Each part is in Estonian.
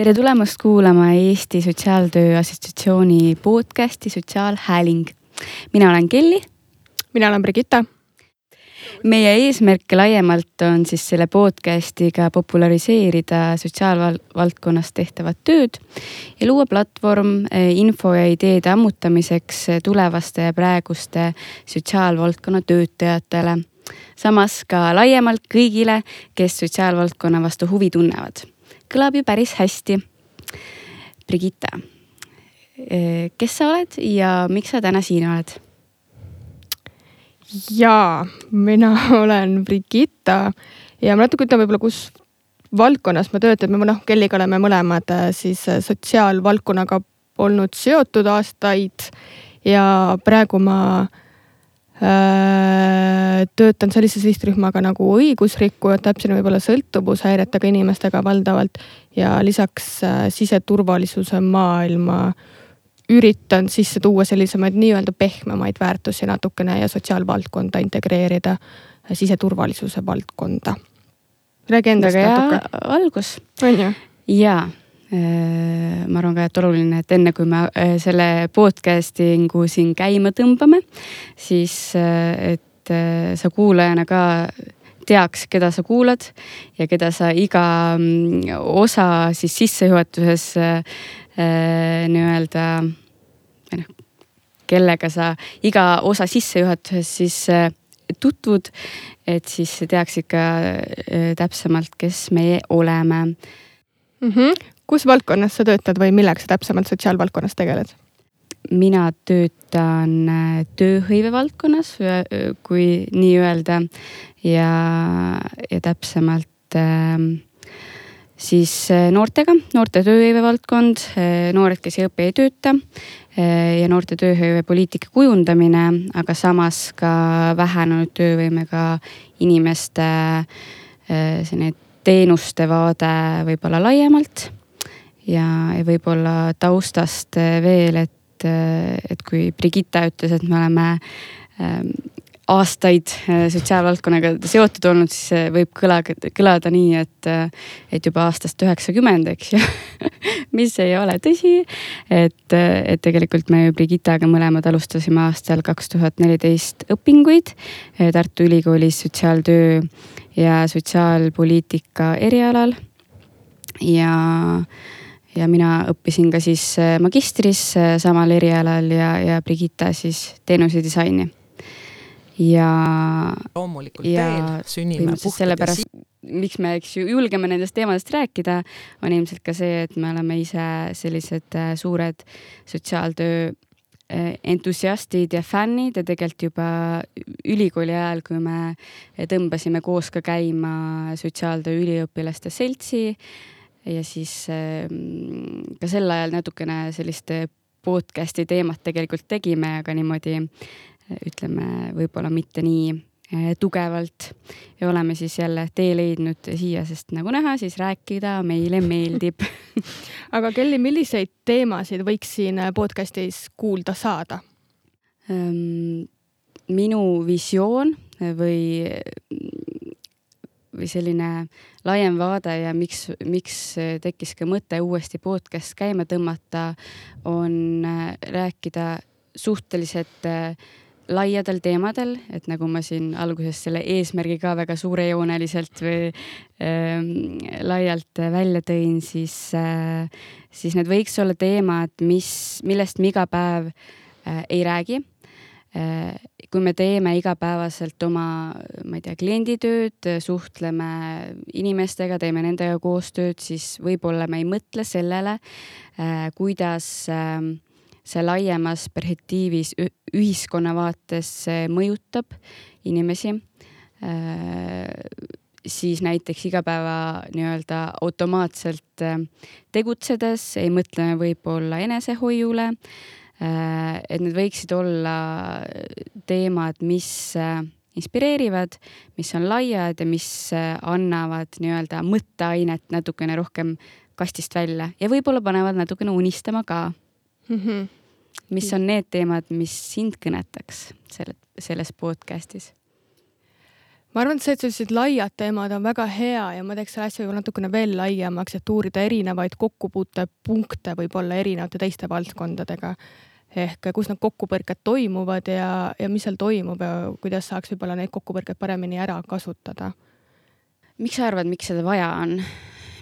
tere tulemast kuulama Eesti Sotsiaaltöö Assotsiatsiooni podcasti Sotsiaalhääling. mina olen Kelly. mina olen Brigitta. meie eesmärk laiemalt on siis selle podcast'iga populariseerida sotsiaalvaldkonnas tehtavat tööd ja luua platvorm eh, info ja ideede ammutamiseks tulevaste ja praeguste sotsiaalvaldkonna töötajatele. samas ka laiemalt kõigile, kes sotsiaalvaldkonna vastu huvi tunnevad kõlab ju päris hästi. Brigitta, eh, kes sa oled ja miks sa täna siin oled? jaa, mina olen Brigitta ja ma natuke ütlen võib-olla, kus valdkonnas ma töötan, me noh, Kelliga oleme mõlemad äh, siis äh, sotsiaalvaldkonnaga olnud seotud aastaid ja praegu ma Äh, töötan sellise sihtrühmaga nagu õigusrikkujad, täpsemini võib-olla sõltuvushäiretega inimestega valdavalt ja lisaks äh, siseturvalisuse maailma üritan sisse tuua sellisemaid nii-öelda pehmemaid väärtusi natukene ja sotsiaalvaldkonda integreerida äh, siseturvalisuse valdkonda. räägi endast natuke. algus. on ju? jaa Äh, ma arvan ka, et oluline, et enne kui me äh, selle podcasting'u siin käima tõmbame, siis äh, et sa kuulajana ka teaks, keda sa kuulad ja keda sa iga mm, osa siis sissejuhatuses nii-öelda või noh, kellega sa iga osa sissejuhatuses siis tutvud, et siis teaksid ka täpsemalt, kes meie oleme mm. -hmm kus valdkonnas sa töötad või millega sa täpsemalt sotsiaalvaldkonnas tegeled? mina töötan äh, tööhõive valdkonnas, äh, kui nii öelda ja, ja täpsemalt äh, siis äh, noortega, noorte tööhõive valdkond, noored, kes ei õpi, ei tööta ja noorte tööhõive poliitika kujundamine, aga samas ka vähenenud töövõimega inimeste selline teenuste vaade võib-olla laiemalt ja, ja võib-olla taustast veel, et, et kui Brigitta ütles, et me oleme ähm, aastaid äh, sotsiaalvaldkonnaga seotud olnud, siis võib kõlada, kõlada nii, et, et juba aastast üheksakümmend, eks ju mis ei ole tõsi. et, et tegelikult me ju Brigittaga mõlemad alustasime aastal kaks tuhat neliteist õpinguid Tartu Ülikoolis sotsiaaltöö ja sotsiaalpoliitika erialal. ja ja mina õppisin ka siis äh, magistris äh, samal erialal ja, ja Brigitta siis teenusedisaini. ja. loomulikult ja teel sünnime puhtad sellepärast, miks me, eks ju, julgeme nendest teemadest rääkida, on ilmselt ka see, et me oleme ise sellised äh, suured sotsiaaltöö entusiastid ja fännid ja tegelikult juba ülikooli ajal, kui me tõmbasime koos ka käima sotsiaaltöö üliõpilaste seltsi ja siis ehm, ka sel ajal natukene sellist podcast'i teemat tegelikult tegime, aga niimoodi ütleme, võib-olla mitte nii eh, tugevalt ja oleme siis jälle tee leidnud siia, sest nagu näha, siis rääkida meile meeldib aga Kelly, milliseid teemasid võiks siin podcast'is kuulda saada? Ehm, minu visioon või või selline laiem vaade ja miks, miks tekkis ka mõte uuesti podcast käima tõmmata, on äh, rääkida suhteliselt äh, laiadel teemadel, et nagu ma siin alguses selle eesmärgi ka väga suurejooneliselt või äh, laialt välja tõin, siis äh,, siis need võiks olla teemad, mis, millest me iga päev äh, ei räägi kui me teeme igapäevaselt oma, ma ei tea, klienditööd, suhtleme inimestega, teeme nendega koostööd, siis võib-olla me ei mõtle sellele, äh, kuidas ähm, see laiemas perspektiivis ühiskonna vaates mõjutab inimesi. Äh, siis näiteks igapäeva nii-öelda automaatselt tegutsedes ei mõtle võib-olla enesehoiule Äh, et need võiksid olla teemad, mis äh, inspireerivad, mis on laiad ja mis äh, annavad nii-öelda mõtteainet natukene rohkem kastist välja ja võib-olla panevad natukene unistama ka mm. -hmm. mis on need teemad, mis sind kõnetaks selle, selles podcast'is? ma arvan, et see, et sellised laiad teemad on väga hea ja ma teeks selle asja võib-olla natukene veel laiemaks, et uurida erinevaid kokkupuutepunkte võib-olla erinevate teiste valdkondadega. Ehk kus need kokkupõrked toimuvad ja, ja mis seal toimub ja kuidas saaks võib-olla neid kokkupõrkeid paremini ära kasutada. miks sa arvad, miks seda vaja on?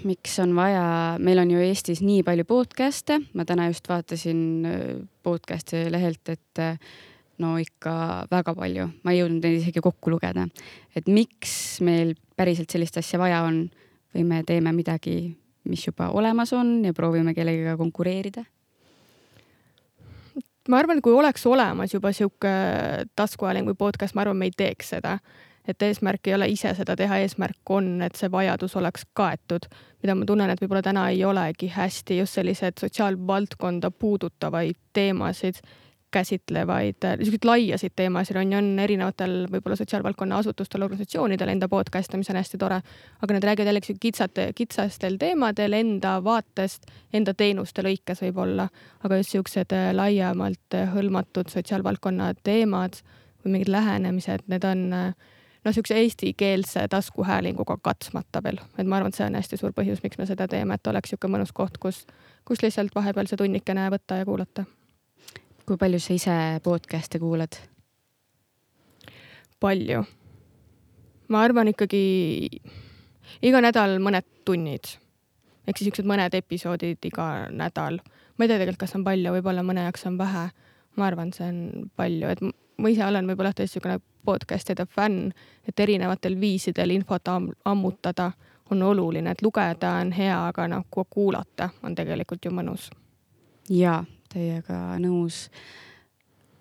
miks on vaja, meil on ju Eestis nii palju podcast'e, ma täna just vaatasin äh, podcast'i lehelt, et äh, no ikka väga palju, ma ei jõudnud neid isegi kokku lugeda. et miks meil päriselt sellist asja vaja on või me teeme midagi, mis juba olemas on ja proovime kellegagi konkureerida? Ma arvan, kui oleks olemas juba sihuke taskuhääling või podcast, ma arvan, me ei teeks seda. et eesmärk ei ole ise seda teha, eesmärk on, et see vajadus oleks kaetud, mida ma tunnen, et võib-olla täna ei olegi hästi just sellised sotsiaalvaldkonda puudutavaid teemasid käsitlevaid, niisuguseid laiasid teemasid on ju, on erinevatel võib-olla sotsiaalvaldkonna asutustel, organisatsioonidel enda podcast'e, mis on hästi tore. aga nad räägivad jällegi kitsate, kitsastel teemadel enda vaatest, enda teenuste lõikes võib-olla. aga just siuksed äh, laiemalt äh, hõlmatud sotsiaalvaldkonna teemad või mingid lähenemised, need on äh, noh, siukse eestikeelse taskuhäälinguga katsmata veel, et ma arvan, et see on hästi suur põhjus, miks me seda teeme, et oleks sihuke mõnus koht, kus, kus lihtsalt vahepeal see tunnikene võtta ja kuulata kui palju sa ise podcast'e kuulad? palju. ma arvan ikkagi iga nädal mõned tunnid ehk siis siuksed mõned episoodid iga nädal. ma ei tea tegelikult, kas on palju, võib-olla mõne jaoks on vähe. ma arvan, see on palju, et ma ise olen võib-olla tõesti niisugune podcast'ide fänn, et erinevatel viisidel infot am ammutada on oluline, et lugeda on hea, aga noh, kuulata on tegelikult ju mõnus. jaa, teiega nõus.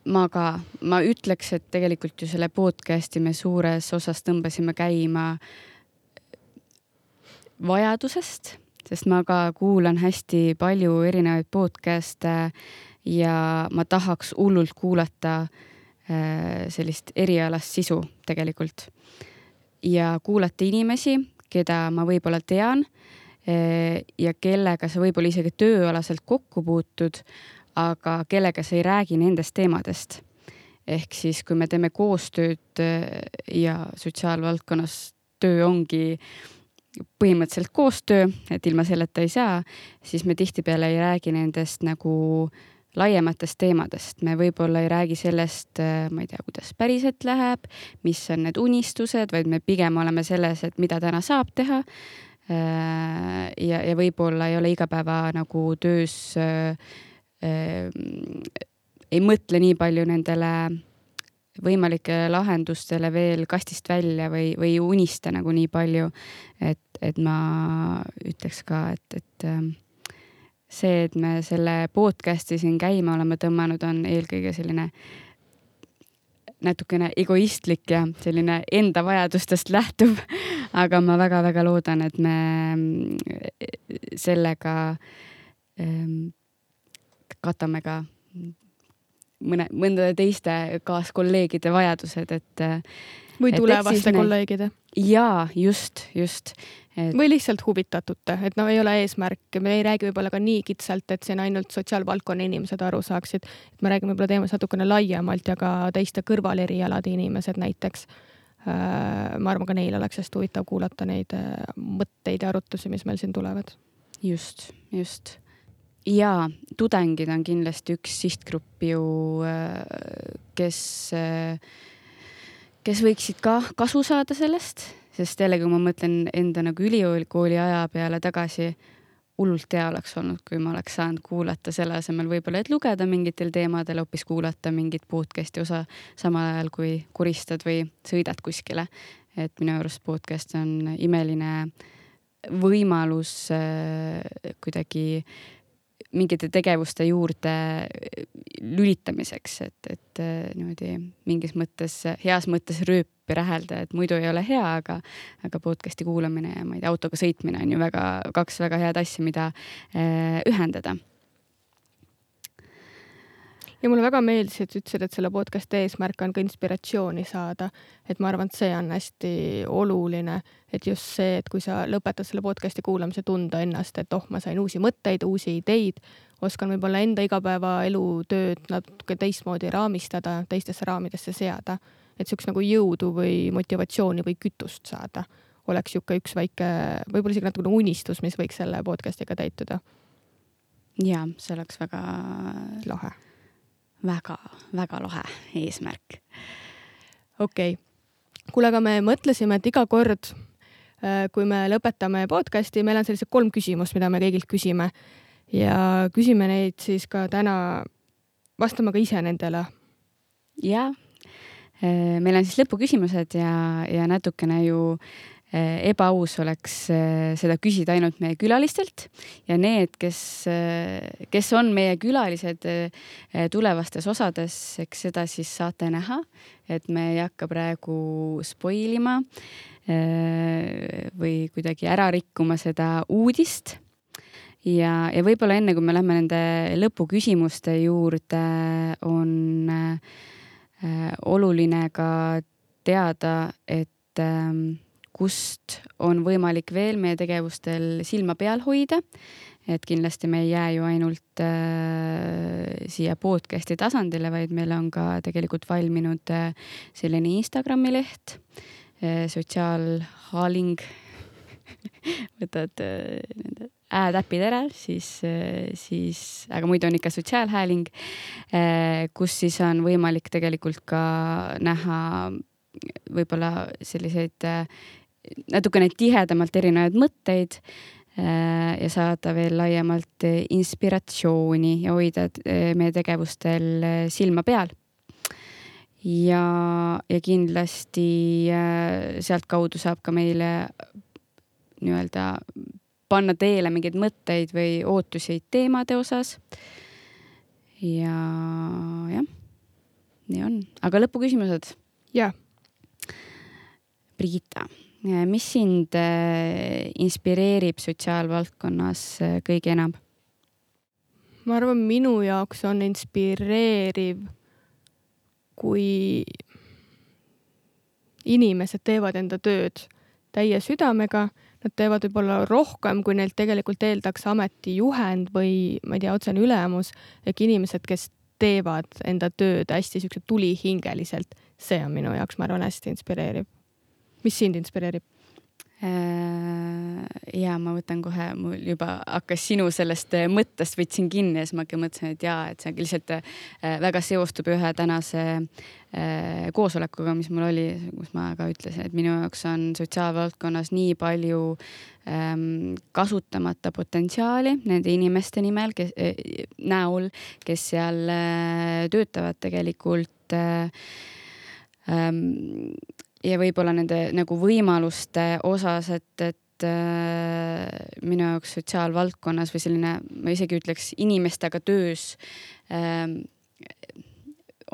ma ka, ma ütleks, et tegelikult ju selle podcast'i me suures osas tõmbasime käima vajadusest, sest ma ka kuulan hästi palju erinevaid podcast'e ja ma tahaks hullult kuulata äh, sellist erialast sisu tegelikult. ja kuulata inimesi, keda ma võib-olla tean äh, ja kellega sa võib-olla isegi tööalaselt kokku puutud, aga kellega sa ei räägi nendest teemadest. ehk siis, kui me teeme koostööd äh, ja sotsiaalvaldkonnas töö ongi põhimõtteliselt koostöö, et ilma selleta ei saa, siis me tihtipeale ei räägi nendest nagu laiematest teemadest, me võib-olla ei räägi sellest, äh, ma ei tea, kuidas päriselt läheb, mis on need unistused, vaid me pigem oleme selles, et mida täna saab teha. Äh, ja, ja võib-olla ei ole igapäeva nagu töös Ehm, ei mõtle nii palju nendele võimalikele lahendustele veel kastist välja või, või ei unista nagu nii palju. et, et ma ütleks ka, et, et ehm, see, et me selle podcast'i siin käima oleme tõmmanud, on eelkõige selline natukene egoistlik ja selline enda vajadustest lähtuv. aga ma väga-väga loodan, et me ehm, sellega katame ka mõne, mõndade teiste kaaskolleegide vajadused, et. või tulevaste kolleegide. jaa, just, just et.... või lihtsalt huvitatute, et no ei ole eesmärk, me ei räägi võib-olla ka nii kitsalt, et siin ainult sotsiaalvaldkonna inimesed aru saaksid. et me räägime võib-olla teemast natukene laiemalt ja ka teiste kõrvalerialade inimesed näiteks. Äh, ma arvan, ka neil oleks hästi huvitav kuulata neid äh, mõtteid ja arutlusi, mis meil siin tulevad. just, just ja tudengid on kindlasti üks sihtgrupp ju, äh, kes, äh, kes võiksid ka kasu saada sellest, sest jällegi, kui ma mõtlen enda nagu ülikooli aja peale tagasi, hullult hea oleks olnud, kui ma oleks saanud kuulata selle asemel võib-olla, et lugeda mingitel teemadel, hoopis kuulata mingit podcast'i osa samal ajal, kui koristad või sõidad kuskile. et minu arust podcast on imeline võimalus äh, kuidagi äh, mingite tegevuste juurde lülitamiseks, et, et äh, niimoodi mingis mõttes, heas mõttes rööpi rähelda, et muidu ei ole hea, aga, aga podcast'i kuulamine ja ma ei tea, autoga sõitmine on ju väga, kaks väga head asja, mida äh, ühendada ja mulle väga meeldis, et sa ütlesid, et selle podcast'i eesmärk on ka inspiratsiooni saada. et ma arvan, et see on hästi oluline, et just see, et kui sa lõpetad selle podcast'i kuulamise, tunda ennast, et oh, ma sain uusi mõtteid, uusi ideid, oskan võib-olla enda igapäevaelu tööd natuke teistmoodi raamistada, teistesse raamidesse seada. et siukest nagu jõudu või motivatsiooni või kütust saada, oleks sihuke üks väike, võib-olla isegi natukene unistus, mis võiks selle podcast'iga täituda. ja see oleks väga. lahe. Väga, väga lahe eesmärk. okei okay., kuule, aga me mõtlesime, et iga kord, äh, kui me lõpetame podcast'i, meil on sellised kolm küsimust, mida me kõigilt küsime ja küsime neid siis ka täna, vastama ka ise nendele. ja, äh, meil on siis lõpuküsimused ja, ja natukene ju äh, ebaaus oleks äh, seda küsida ainult meie külalistelt ja need, kes, kes on meie külalised tulevastes osades, eks seda siis saate näha, et me ei hakka praegu spoil ima või kuidagi ära rikkuma seda uudist. Ja, ja võib-olla enne, kui me lähme nende lõpuküsimuste juurde, on äh, oluline ka teada, et äh, kust on võimalik veel meie tegevustel silma peal hoida. et kindlasti me ei jää ju ainult äh, siia podcast'i tasandile, vaid meil on ka tegelikult valminud äh, selline Instagrami leht äh,, sotsiaalhaaling võtad äh, nende ä-täpid ära, siis, äh, siis, aga muidu on ikka sotsiaalhääling, äh, kus siis on võimalik tegelikult ka näha võib-olla selliseid natukene tihedamalt erinevaid mõtteid ja saada veel laiemalt inspiratsiooni ja hoida meie tegevustel silma peal ja, ja kindlasti sealtkaudu saab ka meile nii-öelda panna teele mingeid mõtteid või ootusi teemade osas. ja jah, nii on, aga lõpuküsimused. jah. Brigitta, mis sind äh, inspireerib sotsiaalvaldkonnas äh, kõige enam? ma arvan, minu jaoks on inspireeriv, kui inimesed teevad enda tööd täie südamega nad teevad võib-olla rohkem, kui neilt tegelikult eeldaks ametijuhend või ma ei tea, otsene ülemus. ehk inimesed, kes teevad enda tööd hästi siukse tulihingeliselt, see on minu jaoks, ma arvan, hästi inspireeriv. Mis sind inspireerib? Äh, ja ma võtan kohe, mul juba hakkas sinu sellest äh, mõttest võtsin kinni ja siis ma mõtlesin, et jaa, et see lihtsalt äh, väga seostub ühe tänase koosolekuga, mis mul oli, kus ma ka ütlesin, et minu jaoks on sotsiaalvaldkonnas nii palju ähm, kasutamata potentsiaali nende inimeste nimel, kes näol, kes seal töötavad tegelikult äh, ähm, ja võib-olla nende nagu võimaluste osas, et, et äh, minu jaoks sotsiaalvaldkonnas või selline, ma isegi ütleks inimestega töös äh,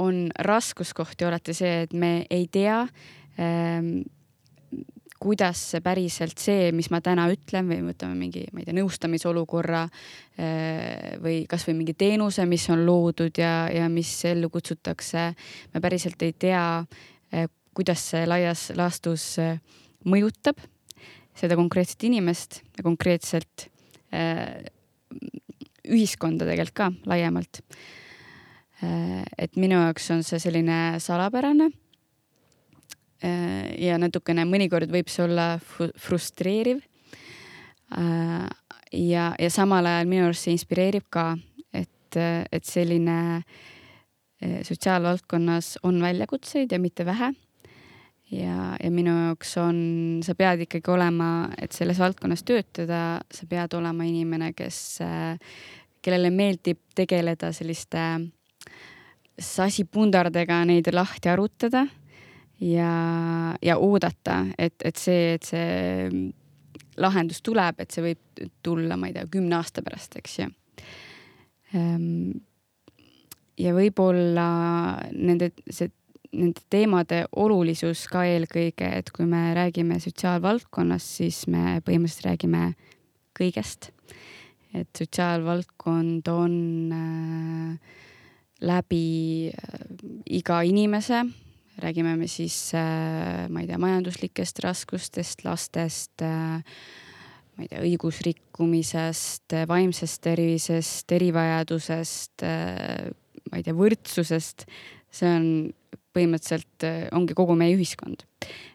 on raskuskohti alati see, et me ei tea äh, kuidas see päriselt see, mis ma täna ütlen või võtame mingi, ma ei tea, nõustamisolukorra äh, või kasvõi mingi teenuse, mis on loodud ja, ja mis ellu kutsutakse. me päriselt ei tea, äh, kuidas see laias laastus äh, mõjutab seda konkreetset inimest ja konkreetselt äh, ühiskonda tegelikult ka laiemalt äh,. et minu jaoks on see selline salapärane ja natukene mõnikord võib see olla frustreeriv ja, ja samal ajal minu arust see inspireerib ka, et, et selline sotsiaalvaldkonnas on väljakutseid ja mitte vähe ja, ja minu jaoks on, sa pead ikkagi olema, et selles valdkonnas töötada, sa pead olema inimene, kes, kellele meeldib tegeleda selliste sasipundardega, neid lahti arutada ja, ja oodata, et, et see, et see lahendus tuleb, et see võib tulla, ma ei tea, kümne aasta pärast, eks ju. Ehm, ja võib-olla nende, see nende teemade olulisus ka eelkõige, et kui me räägime sotsiaalvaldkonnast, siis me põhimõtteliselt räägime kõigest. et sotsiaalvaldkond on äh, läbi äh, iga inimese, räägime me siis äh,, ma ei tea, majanduslikest raskustest, lastest äh,, ma ei tea, õigusrikkumisest, vaimsest tervisest, erivajadusest, äh, ma ei tea, võrdsusest. see on põhimõtteliselt äh, ongi kogu meie ühiskond.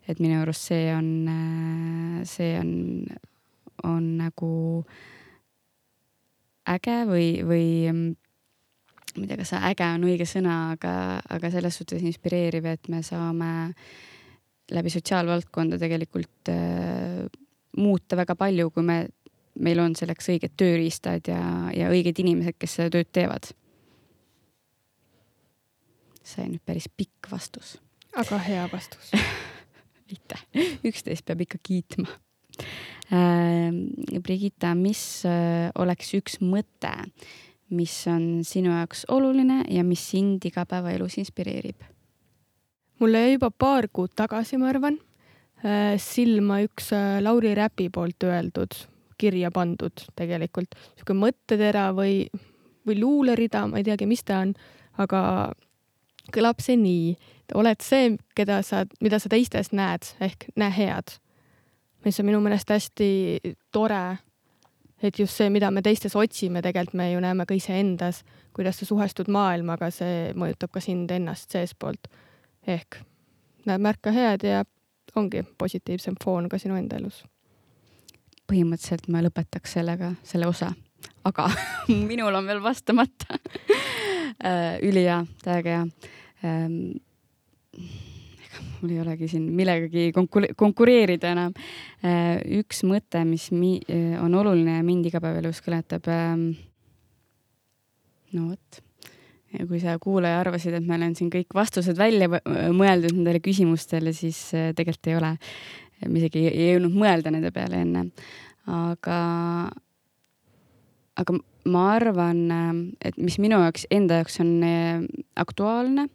et minu arust see on, äh, see on, on nagu äge või, või mm, ma ei tea, kas äge on õige sõna, aga, aga selles suhtes inspireeriv, et me saame läbi sotsiaalvaldkonda tegelikult äh, muuta väga palju, kui me, meil on selleks õiged tööriistad ja, ja õiged inimesed, kes seda tööd teevad see nüüd päris pikk vastus. aga hea vastus aitäh, üksteist peab ikka kiitma äh,. Brigitta, mis äh, oleks üks mõte, mis on sinu jaoks oluline ja mis sind igapäevaelus inspireerib? mulle jäi juba paar kuud tagasi, ma arvan, äh, silma üks äh, Lauri Räpi poolt öeldud, kirja pandud tegelikult, sihuke mõttetera või, või luulerida, ma ei teagi, mis ta on, aga kõlab see nii, oled see, keda sa, mida sa teistes näed, ehk näe head. mis on minu meelest hästi tore, et just see, mida me teistes otsime, tegelikult me ju näeme ka iseendas, kuidas sa suhestud maailmaga, see mõjutab ka sind ennast seestpoolt. ehk näed märka head ja ongi positiivsem foon ka sinu enda elus. põhimõtteliselt ma lõpetaks sellega, selle osa, aga minul on veel vastamata ülihea, täiega hea ähm, mul ei olegi siin millegagi konkure konkureerida enam. Äh, üks mõte, mis mi, äh, on oluline ja mind igapäevaelus kõnetab. Ähm, no vot, kui sa kuulaja arvasid, et ma olen siin kõik vastused välja mõeldud nendele küsimustele, siis äh, tegelikult ei ole. ma isegi ei jõudnud mõelda nende peale enne, aga, aga ma arvan, et mis minu jaoks, enda jaoks on aktuaalne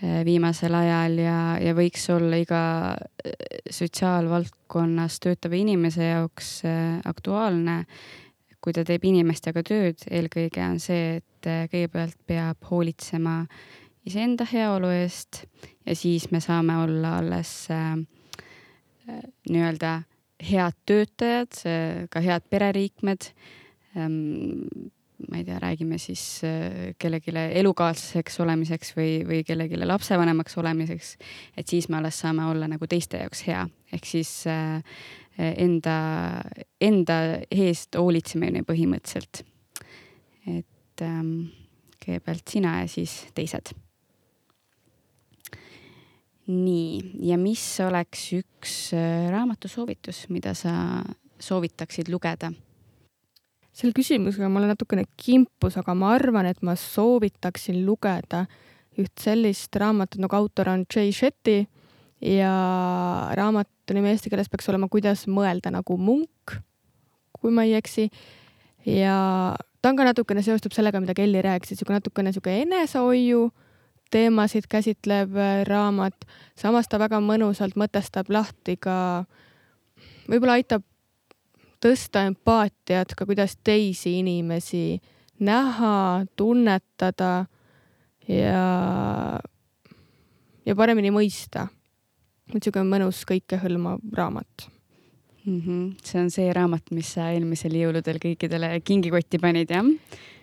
Eh, viimasel ajal ja, ja võiks olla iga sotsiaalvaldkonnas töötava inimese jaoks aktuaalne, kui ta teeb inimestega tööd, eelkõige on see, et kõigepealt peab hoolitsema iseenda heaolu eest ja siis me saame olla alles äh, nii-öelda head töötajad, ka head pereliikmed ma ei tea, räägime siis äh, kellelegi elukaaslaseks olemiseks või, või kellelegi lapsevanemaks olemiseks, et siis me alles saame olla nagu teiste jaoks hea, ehk siis äh, enda, enda eest hoolitsemine põhimõtteliselt. et ähm, kõigepealt sina ja siis teised. nii, ja mis oleks üks äh, raamatusoovitus, mida sa soovitaksid lugeda selle küsimusega ma olen natukene kimpus, aga ma arvan, et ma soovitaksin lugeda üht sellist raamatut nagu autor on Jay Shetty ja raamatu nimi eesti keeles peaks olema Kuidas mõelda nagu munk, kui ma ei eksi. ja ta on ka natukene seostub sellega, mida Kelly rääkis, et sihuke natukene sihuke enesehoiu teemasid käsitlev raamat, samas ta väga mõnusalt mõtestab lahti ka, võib-olla aitab tõsta empaatiat ka, kuidas teisi inimesi näha, tunnetada ja, ja paremini mõista. niisugune mõnus kõikehõlmav raamat mm. -hmm. see on see raamat, mis sa eelmisel jõuludel kõikidele kingikotti panid, jah?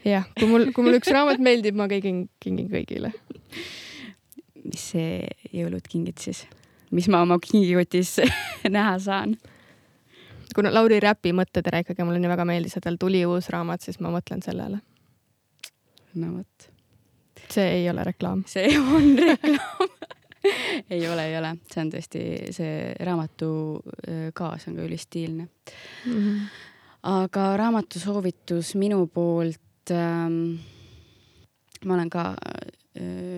jah, kui mul, kui mul üks raamat meeldib, ma kingin, kingin kõigile. mis see jõulud kingid siis? mis ma oma kingikotis näha saan? Kuna Lauri Räpi mõttetera ikkagi mulle nii väga meeldis ja tal tuli uus raamat, siis ma mõtlen sellele. no vot. see ei ole reklaam. see on reklaam ei ole, ei ole, see on tõesti, see raamatu äh, kaas on ka ülistiilne mm. -hmm. aga raamatu soovitus minu poolt ähm,. ma olen ka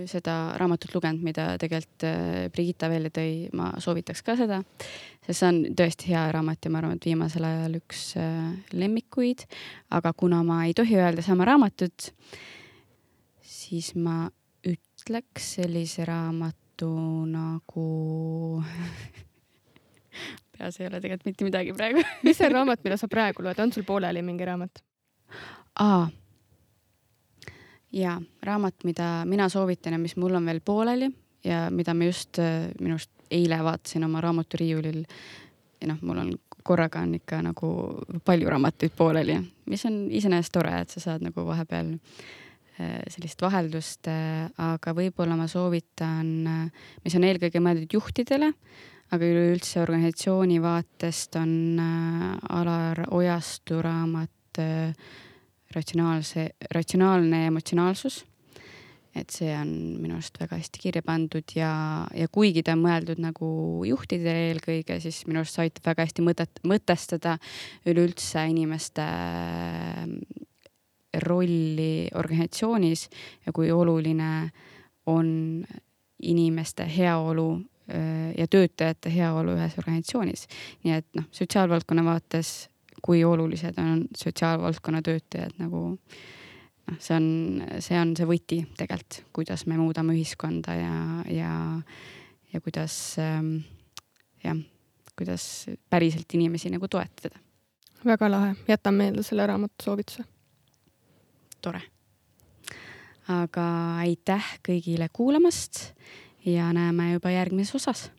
seda raamatut lugenud, mida tegelikult Brigitta välja tõi, ma soovitaks ka seda sest see on tõesti hea raamat ja ma arvan, et viimasel ajal üks lemmikuid. aga kuna ma ei tohi öelda sama raamatut, siis ma ütleks sellise raamatu nagu peas ei ole tegelikult mitte midagi praegu mis see raamat, mida sa praegu loed, on sul pooleli mingi raamat? aa, jaa, raamat, mida mina soovitan ja mis mul on veel pooleli ja mida ma just äh, minu arust eile vaatasin oma raamaturiiulil. Ja noh, mul on korraga on ikka nagu palju raamatuid pooleli, mis on iseenesest tore, et sa saad nagu vahepeal sellist vaheldust, aga võib-olla ma soovitan, mis on eelkõige mõeldud juhtidele, aga üleüldse organisatsiooni vaatest on Alar Ojastu raamat ratsionaalse, ratsionaalne emotsionaalsus et see on minu arust väga hästi kirja pandud ja, ja kuigi ta on mõeldud nagu juhtidele eelkõige, siis minu arust see aitab väga hästi mõtet, mõtestada üleüldse inimeste ähm, rolli organisatsioonis ja kui oluline on inimeste heaolu äh, ja töötajate heaolu ühes organisatsioonis. nii et noh, sotsiaalvaldkonna vaates, kui olulised on sotsiaalvaldkonna töötajad nagu noh, see on, see on see võti tegelikult, kuidas me muudame ühiskonda ja, ja, ja kuidas ähm, jah, kuidas päriselt inimesi nagu toetada. väga lahe, jätan meelde selle raamatu soovituse. tore. aga aitäh kõigile kuulamast ja näeme juba järgmises osas